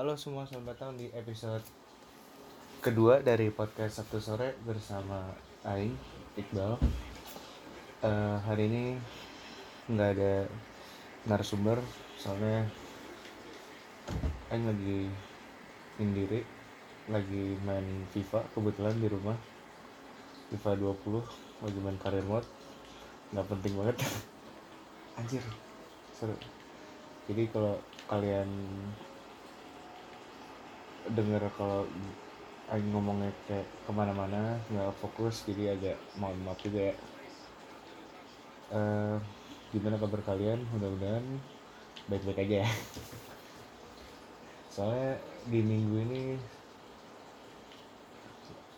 Halo semua, selamat datang di episode kedua dari podcast Sabtu sore bersama Aing Iqbal. Eh, hari ini nggak ada narasumber soalnya Aing lagi sendiri, lagi main FIFA kebetulan di rumah. FIFA 20 lagi main career mode, nggak penting banget. Anjir, seru. Jadi kalau kalian denger kalau Aing ngomongnya kayak ke mana-mana nggak fokus jadi agak mohon maaf juga ya. Eh, gimana kabar kalian? Mudah-mudahan baik-baik aja ya. Soalnya di minggu ini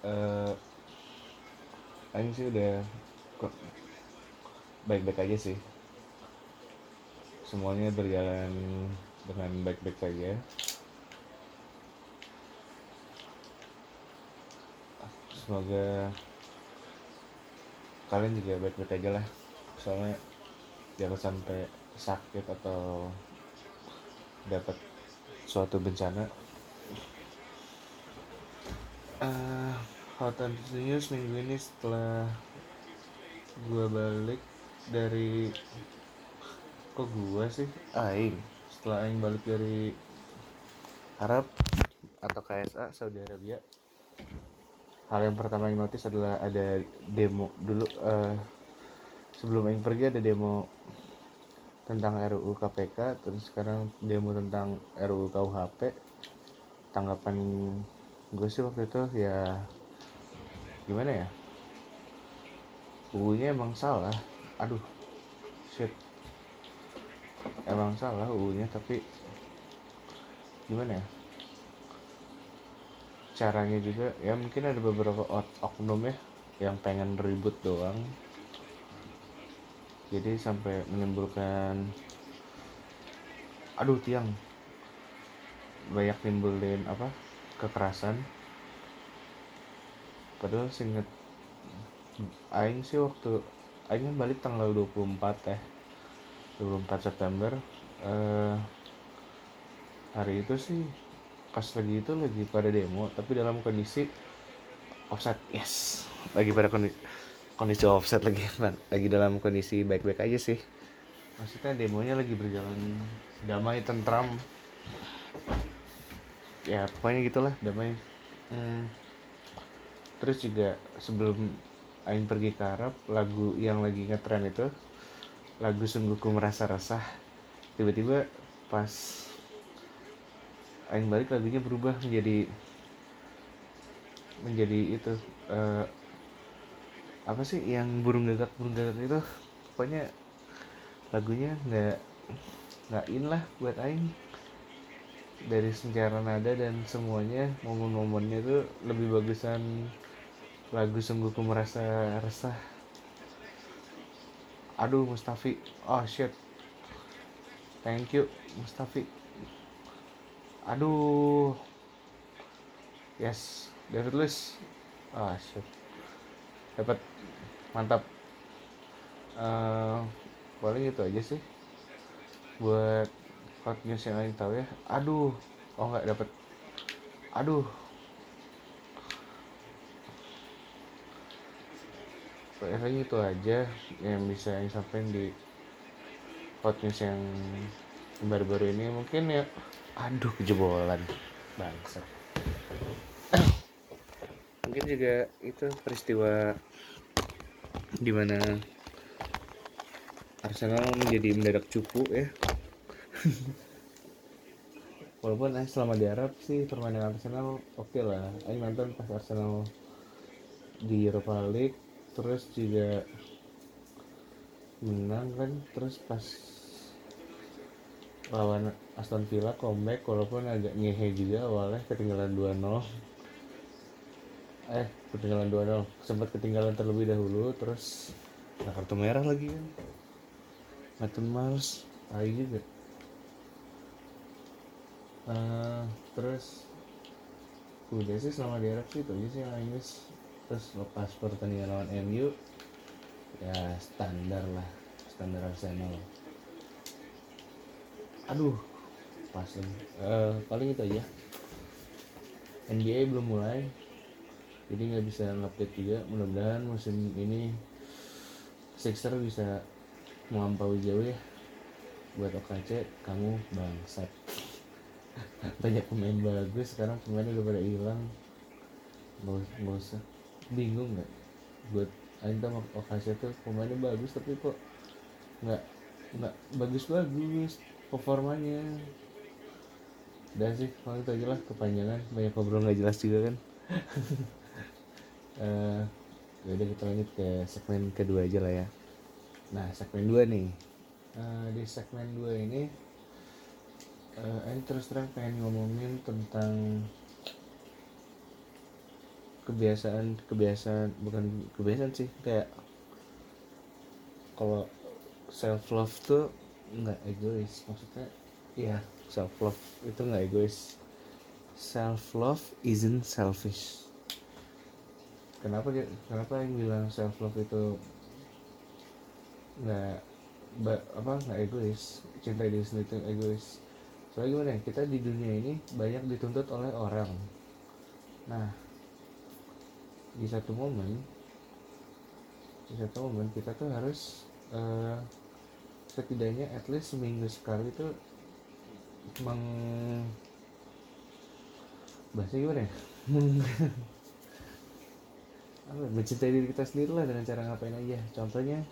eh Aing sih udah baik-baik aja sih. Semuanya berjalan dengan baik-baik saja semoga kalian juga baik-baik aja lah. Soalnya jangan sampai sakit atau dapat suatu bencana. Uh, hot and news minggu ini setelah gua balik dari kok gua sih? Aing. Setelah Aing balik dari Arab atau KSA Saudi Arabia hal yang pertama yang notice adalah ada demo. Dulu eh, sebelum yang pergi ada demo tentang RUU KPK terus sekarang demo tentang RUU KUHP tanggapan gue sih waktu itu ya gimana ya? UU-nya emang salah. Aduh shit. Emang salah UU-nya tapi gimana ya caranya juga ya mungkin ada beberapa ok- oknum ya yang pengen ribut doang. Jadi sampai menimbulkan aduh tiang. Banyak nimbulin apa kekerasan. Padahal seinget Aing sih waktu Aing kan balik tanggal 24 ya 24 September eh, hari itu sih pas lagi itu lagi pada demo tapi dalam kondisi offset yes. Lagi pada kondisi kondisi offset lagi man. lagi dalam kondisi baik-baik aja sih. Maksudnya demonya lagi berjalan damai tentram. Ya pokoknya gitulah. Damai. Hmm. terus juga sebelum Aing pergi ke Arab lagu yang lagi ngetren itu lagu sungguhku merasa resah tiba-tiba pas Aing balik lagunya berubah menjadi menjadi itu eh, apa sih yang burung gagak burung gagak itu? Pokoknya lagunya nggak nggak in lah buat Aing. Dari secara nada dan semuanya momen-momennya itu lebih bagusan lagu sungguhku merasa resah. Aduh Mustafi. Oh shit. Thank you Mustafi aduh. Yes David Luiz. Ah shit. Dapat mantap. Eh paling itu aja sih. Buat hot news yang lain tahu ya. Aduh. Oh nggak dapat aduh. Pokoknya itu aja yang bisa yang sampaikan di hot news yang baru-baru ini. Mungkin ya aduh kejebolan. Bangsat. Mungkin juga itu peristiwa di mana Arsenal menjadi mendadak cupu ya. Walaupun eh, selama di Arab sih permainan Arsenal oke lah. Aing nonton pas Arsenal di Europa League terus juga menang kan terus pas lawan Aston Villa comeback walaupun agak ngehe juga awalnya ketinggalan 2-0 eh ketinggalan 2-0 sempat ketinggalan terlebih dahulu terus nah kartu merah lagi kan? Mason Mars tai juga. Eh, terus udah sih selama di Arab sih itu aja sih yang Inggris. Terus lepas pertandingan lawan MU ya standar lah standar Arsenal aduh pas uh, paling itu aja. NBA belum mulai. Jadi nggak bisa ngupdate juga. Mudah-mudahan musim ini Sixer bisa melampaui jauh ya. Buat OKC kamu bangsat. Banyak pemain bagus sekarang pemainnya udah pada hilang. Nggak usah bingung nggak? Buat sama OKC tuh pemainnya bagus tapi kok nggak nggak bagus-bagus performanya. Dan sih kalau itu aja lah kepanjangan banyak ngobrol nggak jelas juga kan. Uh, Yaudah kita lanjut ke segmen kedua aja lah ya. Nah segmen dua nih. Uh, Di segmen dua ini uh, Ini terus terang pengen ngomongin tentang Kebiasaan Kebiasaan Bukan kebiasaan sih Kayak Kalau self love tuh nggak egois. Maksudnya ya self love itu nggak egois. Self love isn't selfish. Kenapa kenapa yang bilang self love itu nggak apa nggak egois? Cinta diri sendiri itu egois. Soalnya gimana ya? Kita di dunia ini banyak dituntut oleh orang. Nah di satu momen di satu momen kita tuh harus uh, setidaknya at least seminggu sekali itu meng bahasa gimana ya? Apa mencintai diri kita sendiri lah dengan cara ngapain aja. Contohnya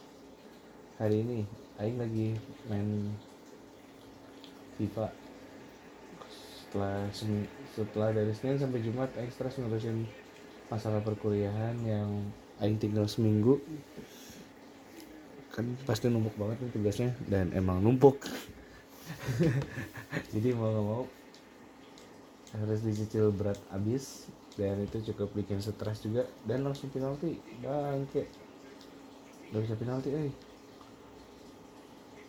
hari ini Aing lagi main FIFA. Setelah setelah dari Senin sampai Jumat Aing stres ngurusin masalah perkuliahan yang Aing tinggal seminggu kan pasti numpuk banget nih tugasnya dan emang numpuk. Jadi mau gak mau harus dicicil berat abis dan itu cukup bikin stres juga dan langsung penalti. Bangke. Gak bisa penalti eh.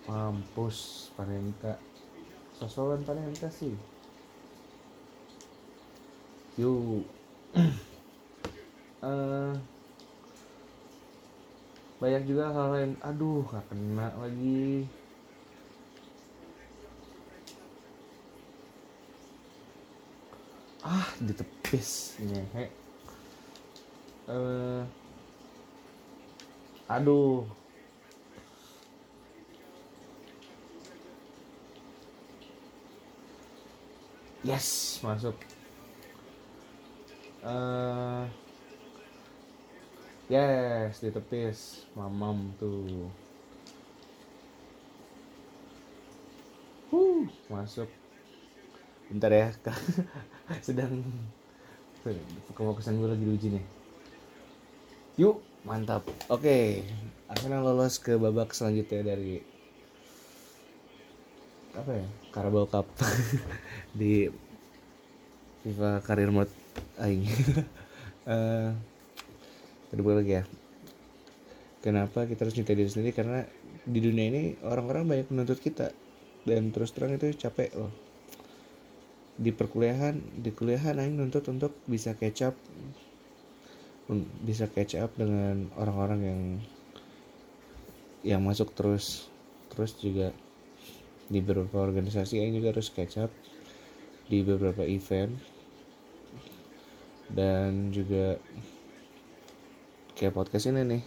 Mampus Panenka. Sosokan Panenka sih. Yuk. Uh, banyak juga hal lain. Aduh gak kena lagi. Ah ditepis ngehe. Uh, aduh. Yes masuk. Uh, yes ditepis mamam tuh. Huh, masuk. Bentar ya sedang. Kefokusan gue lagi diuji nih. Yuk mantap. Oke okay. Arsenal lolos ke babak selanjutnya dari apa ya? Carabao Cup. Di FIFA Career Mode. Aing. Uh, lagi ya kenapa kita harus cinta diri sendiri? Karena di dunia ini orang-orang banyak menuntut kita. Dan terus terang itu capek loh. Di perkuliahan di kuliahan aing nuntut untuk bisa catch up. Bisa catch up dengan orang-orang yang yang masuk terus. Terus juga di beberapa organisasi aing juga harus catch up. Di beberapa event. Dan juga kayak podcast ini nih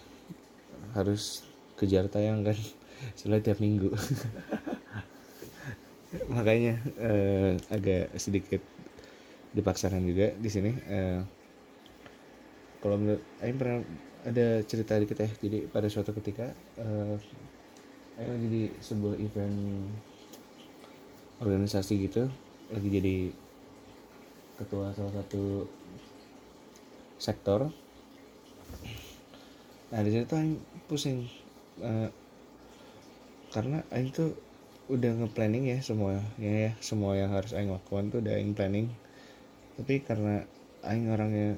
harus kejar tayang kan selalu tiap minggu. Makanya uh, agak sedikit dipaksakan juga di sini uh, kalau menurut Aing pernah ada cerita dikit ya jadi pada suatu ketika uh, Aing lagi di sebuah event organisasi gitu lagi jadi ketua salah satu sektor nah di situ Aing pusing uh, karena Aing tuh udah nge-planning ya semua ya, ya semua yang harus aing lakukan tuh udah aing planning. Tapi karena aing orangnya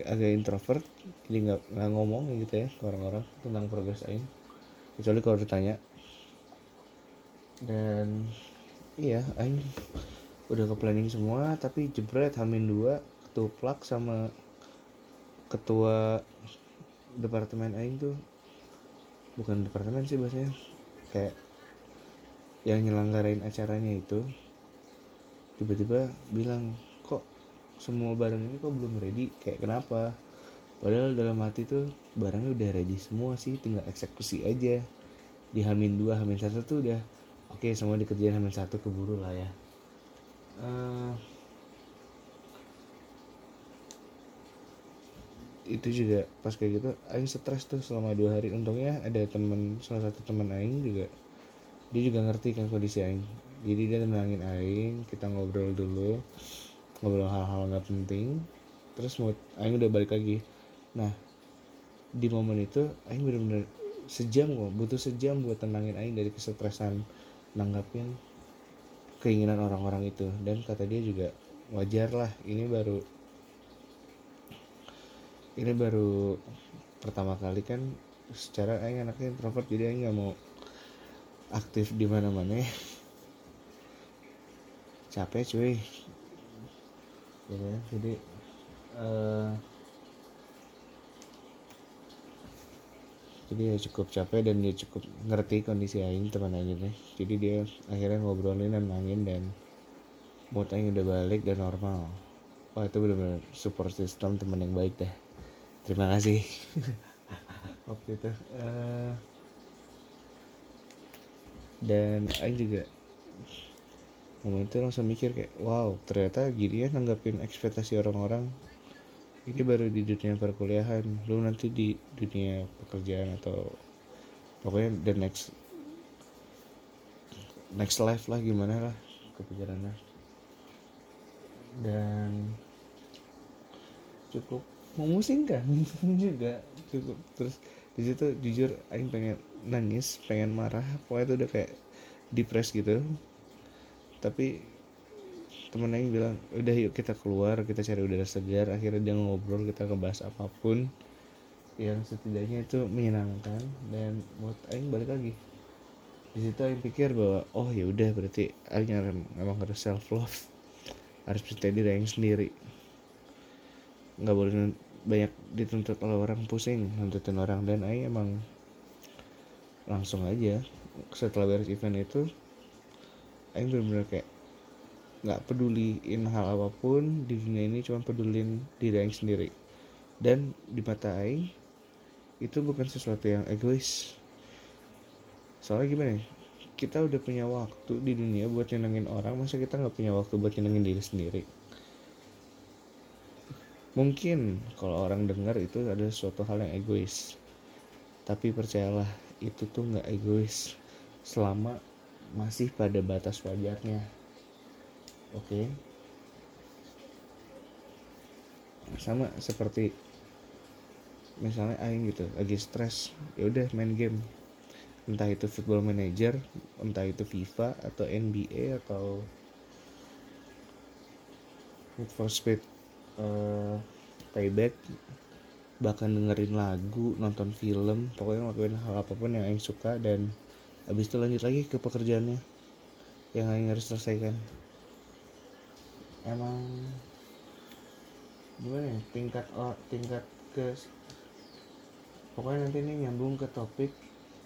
agak introvert jadi nggak nggak ngomong gitu ya ke orang-orang tentang progres aing kecuali kalau ditanya. Dan iya aing udah ke planning semua tapi jebret hamin dua ketuplak sama ketua departemen aing tuh bukan departemen sih bahasanya kayak yang nyelenggarain acaranya itu tiba-tiba bilang kok semua barang ini kok belum ready? Kayak kenapa? Padahal dalam hati tuh barangnya udah ready semua sih tinggal eksekusi aja. Di Hamin dua Hamin satu tuh udah oke okay, semua dikerjain Hamin satu keburu lah ya. Uh, itu juga pas kayak gitu Aing stres tuh selama dua hari. Untungnya ada temen salah satu teman Aing juga dia juga ngerti kan kondisi Aing. Jadi dia tenangin Aing kita ngobrol dulu ngobrol hal-hal nggak penting. Terus mood Aing udah balik lagi. Nah di momen itu Aing bener-bener sejam kok butuh sejam buat tenangin Aing dari kesetresan nanggapin keinginan orang-orang itu. Dan kata dia juga wajar lah ini baru ini baru pertama kali kan secara Aing anaknya introvert jadi Aing nggak mau aktif di mana-mana. Capek cuy. Ya, jadi uh, jadi ya cukup capek dan dia cukup ngerti kondisi Aing teman Aing ini. Jadi dia akhirnya ngobrolin dan nangin dan mood Aing udah balik dan normal. Wah itu benar-benar support system teman yang baik deh terima kasih. Waktu itu uh, dan Aing juga momen itu langsung mikir kayak wow ternyata gini ya nanggapin ekspektasi orang-orang. Ini baru di dunia perkuliahan lu nanti di dunia pekerjaan atau pokoknya the next next life lah gimana lah kepikirannya. Dan cukup memusingkan. Juga cukup. Terus di situ jujur Aing pengen nangis pengen marah. Pokoknya itu udah kayak depres gitu. Tapi temen yang bilang udah yuk kita keluar kita cari udara segar. Akhirnya dia ngobrol kita ngebahas apa pun yang setidaknya itu menyenangkan. Dan buat Aing balik lagi. Di situ Aing pikir bahwa oh ya udah berarti Aing memang harus self love harus percaya diri Aing sendiri nggak boleh banyak dituntut oleh orang pusing nuntutin orang. Dan Aing emang langsung aja setelah beres event itu Aing bener-bener kayak nggak peduliin hal apa pun. Di dunia ini cuma pedulin diri Aing sendiri. Dan di mata Aing itu bukan sesuatu yang egois. Soalnya gimana ya? Kita udah punya waktu di dunia buat nyenengin orang masa kita nggak punya waktu buat nyenengin diri sendiri mungkin kalau orang dengar itu adalah suatu hal yang egois. Tapi percayalah itu tuh nggak egois selama masih pada batas wajarnya. Oke? Okay. sama seperti misalnya aing gitu lagi stres ya udah main game. Entah itu football manager entah itu FIFA atau NBA atau Need for Speed uh, payback bahkan dengerin lagu nonton film pokoknya ngelakuin hal apa pun yang aing suka dan habis itu lanjut lagi ke pekerjaannya yang aing harus selesaikan. Emang gimana ya tingkat oh, tingkat ke pokoknya nanti ini nyambung ke topik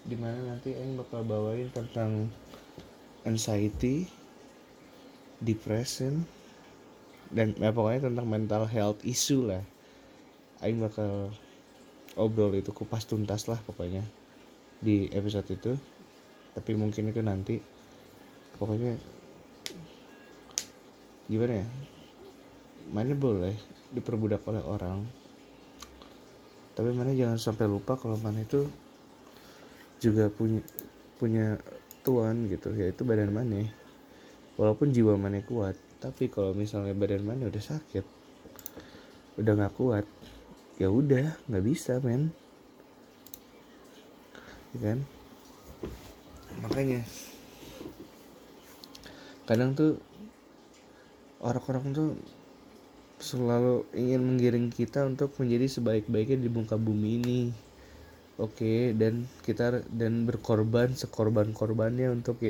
di mana nanti Aing bakal bawain tentang anxiety depression dan ya pokoknya tentang mental health issue lah. Aing bakal obrol itu kupas tuntas lah pokoknya di episode itu. Tapi mungkin itu nanti. Pokoknya gimana ya? Mana boleh diperbudak oleh orang. Tapi mana jangan sampai lupa kalau mana itu juga punya punya tuan gitu yaitu badan mana. Walaupun jiwa mana kuat tapi kalau misalnya badan mana udah sakit udah nggak kuat ya udah nggak bisa men. Ya kan? Makanya kadang tuh orang-orang tuh selalu ingin menggiring kita untuk menjadi sebaik-baiknya di muka bumi ini. Oke dan kita dan berkorban sekorban-korbannya untuk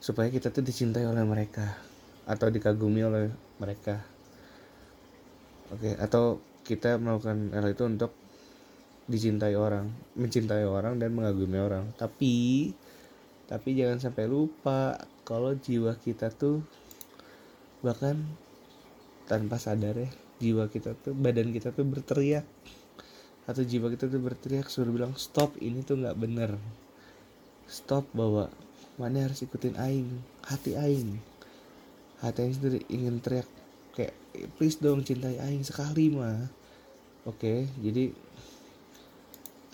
supaya kita tuh dicintai oleh mereka atau dikagumi oleh mereka. Oke okay, atau kita melakukan hal itu untuk dicintai orang mencintai orang dan mengagumi orang. Tapi tapi jangan sampai lupa kalau jiwa kita tuh bahkan tanpa sadar ya jiwa kita tuh badan kita tuh berteriak. Atau jiwa kita tuh berteriak suruh bilang stop ini tuh nggak bener. Stop bahwa mana harus ikutin aing? Hati aing hati aing sendiri ingin teriak kayak please dong cintai aing sekali mah. Oke okay, jadi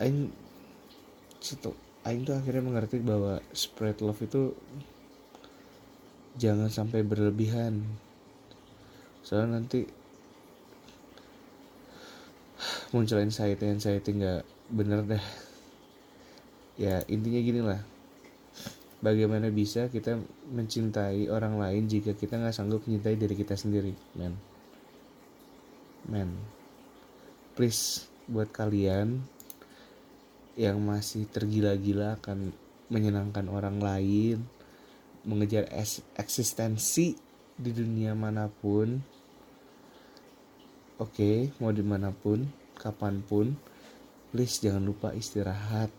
aing situ Aing tuh akhirnya mengerti bahwa spread love itu jangan sampai berlebihan. Soalnya nanti muncul anxiety anxiety nggak bener deh. Ya intinya gini lah bagaimana bisa kita mencintai orang lain jika kita nggak sanggup mencintai diri kita sendiri men men please buat kalian yang masih tergila-gila akan menyenangkan orang lain, mengejar eksistensi di dunia mana pun. Oke, okay, mau di mana pun, kapan pun, please jangan lupa istirahat.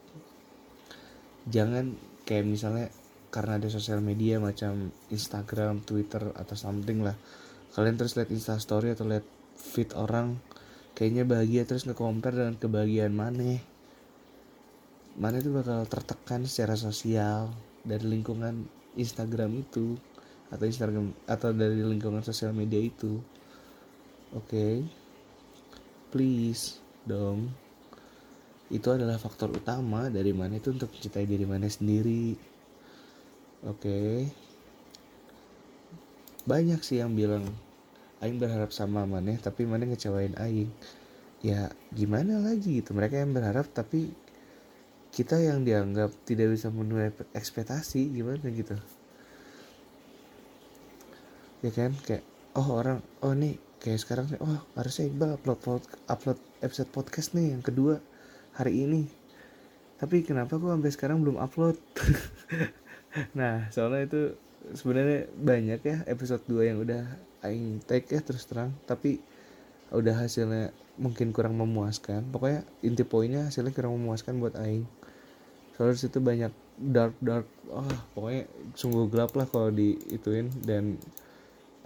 Jangan kayak misalnya karena ada sosial media macam Instagram, Twitter atau something lah. Kalian terus lihat Instastory atau lihat feed orang kayaknya bahagia terus nge-compare dengan kebahagiaan mana mana itu bakal tertekan secara sosial dari lingkungan Instagram itu atau Instagram atau dari lingkungan sosial media itu oke okay? please dong itu adalah faktor utama dari mana itu untuk mencintai diri mana sendiri. Oke. Okay? banyak sih yang bilang Aing berharap sama mana tapi mana ngecewain Aing. Ya gimana lagi gitu? Mereka yang berharap tapi kita yang dianggap tidak bisa memenuhi ekspektasi gimana gitu? Ya kan? Kayak oh orang oh nih kayak sekarang oh harusnya Iqbal upload upload episode podcast nih yang kedua hari ini. Tapi kenapa kok sampai sekarang belum upload? Nah soalnya itu sebenarnya banyak ya episode 2 yang udah aing take ya terus terang. Tapi udah hasilnya mungkin kurang memuaskan. Pokoknya inti poinnya hasilnya kurang memuaskan buat aing. Soalnya situ banyak dark dark ah oh, pokoknya sungguh gelap lah kalau diituin. Dan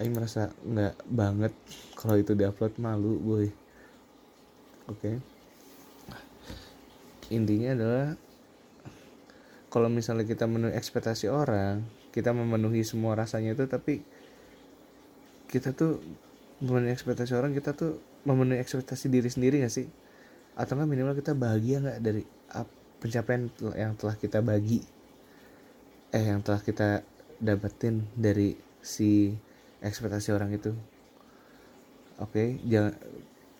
Aing merasa nggak banget kalau itu diupload malu boy. Oke. okay. Intinya adalah kalau misalnya kita memenuhi ekspektasi orang kita memenuhi semua rasanya itu tapi kita tuh memenuhi ekspektasi orang kita tuh memenuhi ekspektasi diri sendiri gak sih? Atau nggak minimal kita bahagia nggak dari apa pencapaian yang telah kita bagi? Eh yang telah kita dapetin dari si ekspektasi orang itu. Oke okay? jangan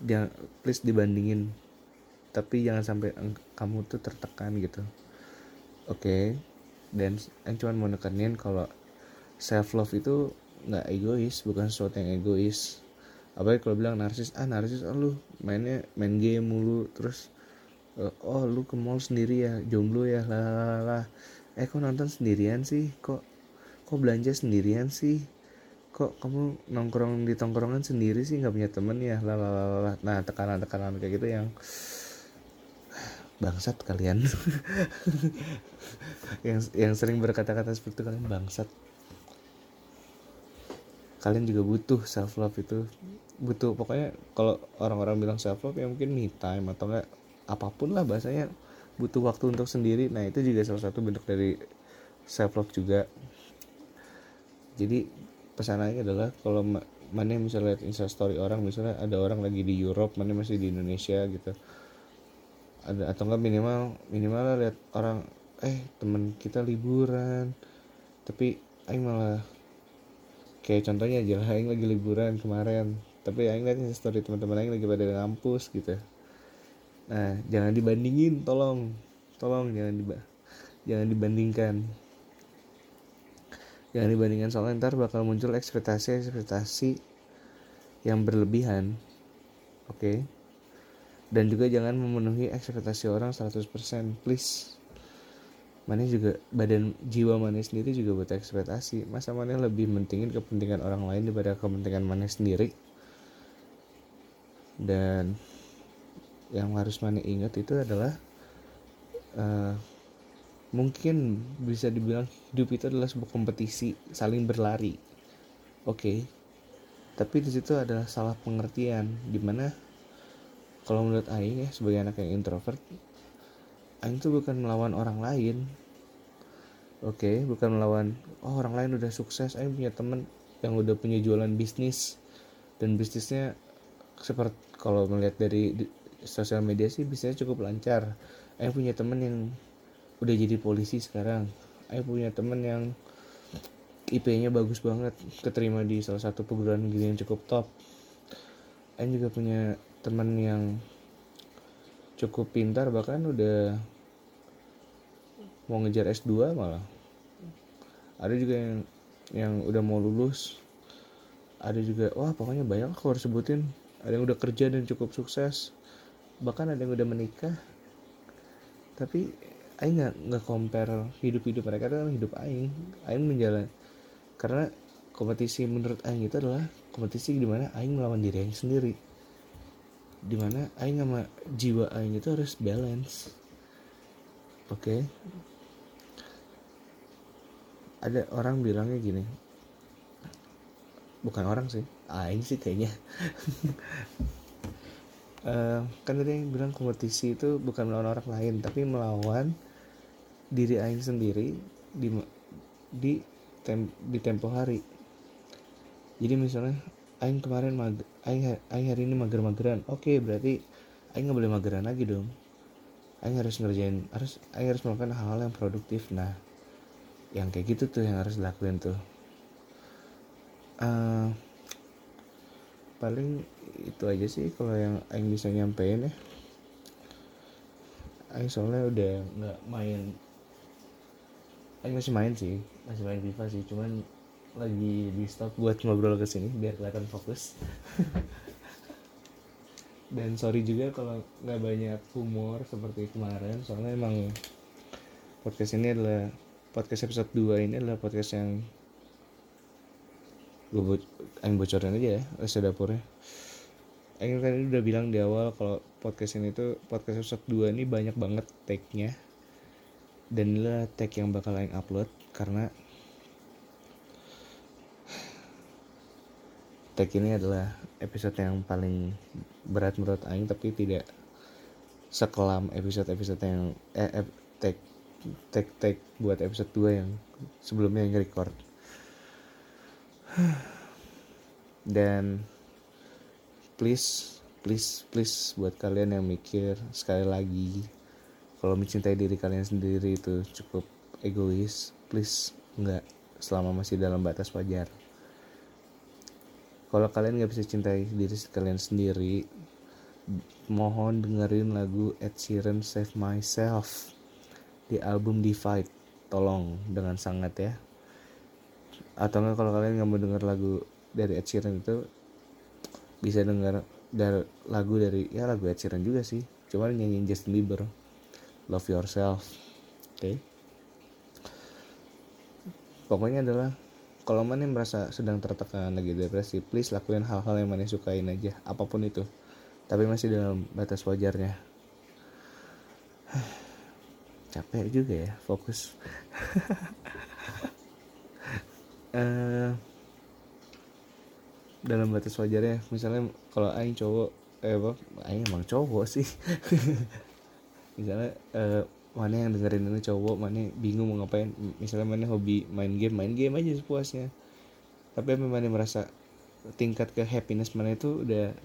jangan please dibandingin tapi jangan sampai kamu tuh tertekan gitu. Oke? Okay? dan yang cuma mau nekenin kalau self love itu nggak egois bukan sesuatu yang egois. Apa kalau bilang narsis ah narsis ah lu mainnya main game mulu. Terus uh, oh lu ke mall sendiri ya jomblo ya lah eh kok nonton sendirian sih? Kok kok belanja sendirian sih? Kok kamu nongkrong di tongkrongan sendiri sih nggak punya temen ya lah lah nah tekanan tekanan kayak gitu yang bangsat kalian. Yang yang sering berkata-kata seperti itu kalian bangsat. Kalian juga butuh self love itu. Butuh pokoknya kalau orang-orang bilang self love ya mungkin me time atau enggak apa pun lah bahasanya. Butuh waktu untuk sendiri. Nah itu juga salah satu bentuk dari self love juga. Jadi pesanannya adalah kalau mana bisa lihat insta story orang misalnya ada orang lagi di Europe mana masih di Indonesia gitu ada atau enggak minimal minimal lihat orang eh teman kita liburan. Tapi aing malah kayak contohnya aja lah aing lagi liburan kemarin. Tapi aing lihat story teman-teman aing lagi pada ngampus gitu. Nah jangan dibandingin tolong. Tolong jangan diba jangan dibandingkan. Jangan dibandingkan soalnya ntar bakal muncul ekspektasi ekspektasi yang berlebihan. Oke? okay? Dan juga jangan memenuhi ekspektasi orang 100% please. Mana juga badan jiwa mana sendiri juga buat ekspektasi. Masa mana lebih mentingin kepentingan orang lain daripada kepentingan mana sendiri? Dan yang harus mana ingat itu adalah uh, mungkin bisa dibilang hidup itu adalah sebuah kompetisi saling berlari. Oke. Okay. tapi di situ adalah salah pengertian di mana kalau menurut Aing ya sebagai anak yang introvert Aing itu bukan melawan orang lain. Oke okay, bukan melawan oh orang lain udah sukses Aing punya temen yang udah punya jualan bisnis. Dan bisnisnya seperti kalau melihat dari sosial media sih bisnisnya cukup lancar. Aing punya temen yang udah jadi polisi sekarang. Aing punya temen yang IP-nya bagus banget keterima di salah satu perguruan tinggi yang cukup top. Aing juga punya temen yang cukup pintar bahkan udah mau ngejar S2 malah. Ada juga yang yang udah mau lulus. Ada juga wah pokoknya banyak aku harus sebutin ada yang udah kerja dan cukup sukses. Bahkan ada yang udah menikah. Tapi Aing nggak nggak compare hidup hidup mereka dengan hidup Aing. Aing menjalan karena kompetisi menurut Aing itu adalah kompetisi di mana Aing melawan diri Aing sendiri di mana Aing sama jiwa Aing itu harus balance. Oke. Okay? ada orang bilangnya gini. Bukan orang sih Aing sih kayaknya. Uh, kan tadi yang bilang kompetisi itu bukan melawan orang lain tapi melawan diri aing sendiri di di tem, di tempo hari. Jadi misalnya aing kemarin mag aing, aing hari ini mager-mageran. Oke okay, berarti aing nggak boleh mageran lagi dong. Aing harus ngerjain harus aing harus melakukan hal-hal yang produktif. Nah yang kayak gitu tuh yang harus dilakuin tuh. Uh, paling itu aja sih kalau yang aing bisa nyampein ya. Aing soalnya udah nggak main. Aing masih main sih. Masih main FIFA sih cuman lagi di stop buat ngobrol ke sini biar kelihatan fokus. Dan sorry juga kalau nggak banyak humor seperti kemarin soalnya emang podcast ini adalah podcast episode 2 ini adalah podcast yang gue bo Aing bocorin aja ya rasa dapurnya. Aing tadi udah bilang di awal kalau podcast ini tuh podcast episode 2 ini banyak banget tag-nya dan inilah tag yang bakal Aing upload karena tag ini adalah episode yang paling berat menurut Aing tapi tidak sekelam episode-episode yang eh, eh tag tag tag buat episode 2 yang sebelumnya yang record. Dan please please please buat kalian yang mikir sekali lagi kalau mencintai diri kalian sendiri itu cukup egois please nggak selama masih dalam batas wajar kalau kalian nggak bisa cintai diri kalian sendiri mohon dengerin lagu Ed Sheeran Save Myself di album Divide. Tolong dengan sangat ya. Atau enggak kalau kalian nggak mau denger lagu dari Ed Sheeran itu bisa denger dari lagu dari ya lagu Ed Sheeran juga sih. Cuman nyanyiin Justin Bieber. Love yourself. Oke. Okay? pokoknya adalah kalau mana merasa sedang tertekan lagi depresi please lakuin hal-hal yang mana sukain aja apa pun itu. Tapi masih dalam batas wajarnya. Capek juga ya fokus. Uh, dalam batas wajarnya misalnya kalau aing cowok eh apa? Aing emang cowok sih. Misalnya uh, mana yang dengerin ini cowok mana bingung mau ngapain. Misalnya mana hobi main game main game aja sepuasnya tapi mana merasa tingkat ke happiness mana itu udah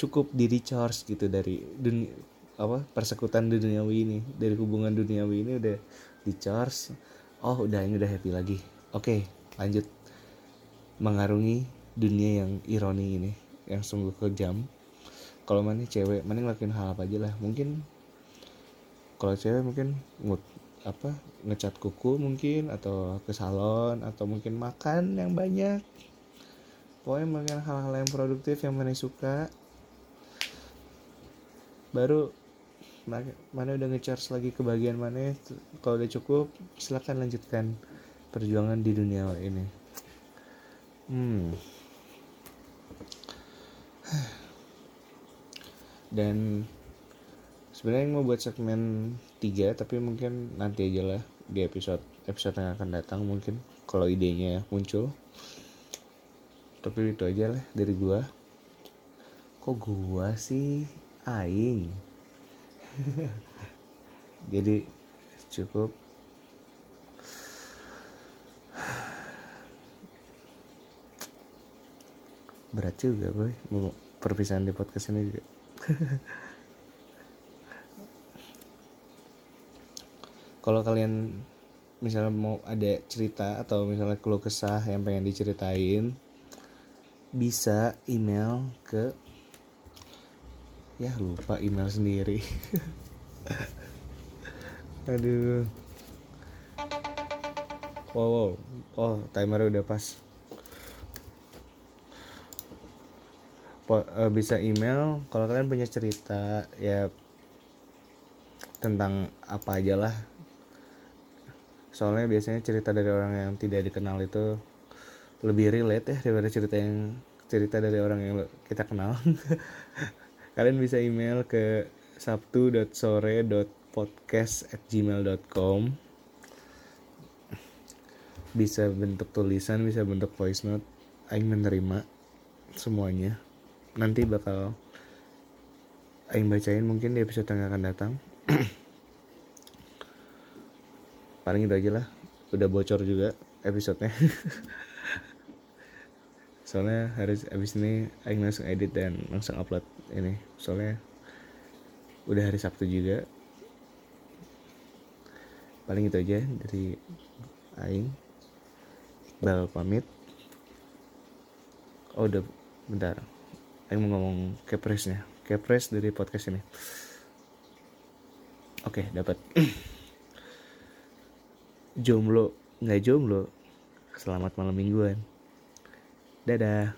cukup di recharge gitu dari dunia apa persekutan duniawi ini. Dari hubungan duniawi ini udah di charge oh udah ini udah happy lagi. Oke lanjut. Mengarungi dunia yang ironi ini yang sungguh kejam. Kalau mana cewek mana ngelakuin hal apa aja lah. Mungkin kalau cewek mungkin mood apa ngecat kuku mungkin atau ke salon atau mungkin makan yang banyak. Pokoknya makan hal-hal yang produktif yang mana suka. Baru mana udah ngecharge lagi ke bagian mana kalau udah cukup silahkan lanjutkan perjuangan di dunia ini. Hmm. Dan sebenarnya mau buat segmen 3 tapi mungkin nanti aja lah di episode episode yang akan datang mungkin kalau idenya muncul. Tapi itu aja lah dari gua. Kok gua sih aing? Jadi cukup. Berat juga boy perpisahan di podcast ini juga kalau kalian misalnya mau ada cerita atau misalnya keluh kesah yang pengen diceritain bisa email ke ya lupa email sendiri. Aduh. Wow, wow. oh timer udah pas. Po, uh, bisa email kalau kalian punya cerita ya tentang apa aja lah soalnya biasanya cerita dari orang yang tidak dikenal itu lebih relate ya daripada cerita yang cerita dari orang yang kita kenal. Kalian bisa email ke sabtu.sore.podcast@gmail.com bisa bentuk tulisan bisa bentuk voice note. Aing menerima semuanya. Nanti bakal Aing bacain mungkin di episode yang akan datang paling itu aja lah. Udah bocor juga episodenya. Soalnya hari abis ini Aing langsung edit dan langsung upload ini. Soalnya udah hari Sabtu juga. Paling itu aja dari Aing. Iqbal pamit. Oh udah bentar. Yang mau ngomong kepresnya kepres dari podcast ini. Oke dapat jomblo nggak jomblo. Selamat malam mingguan. Dadah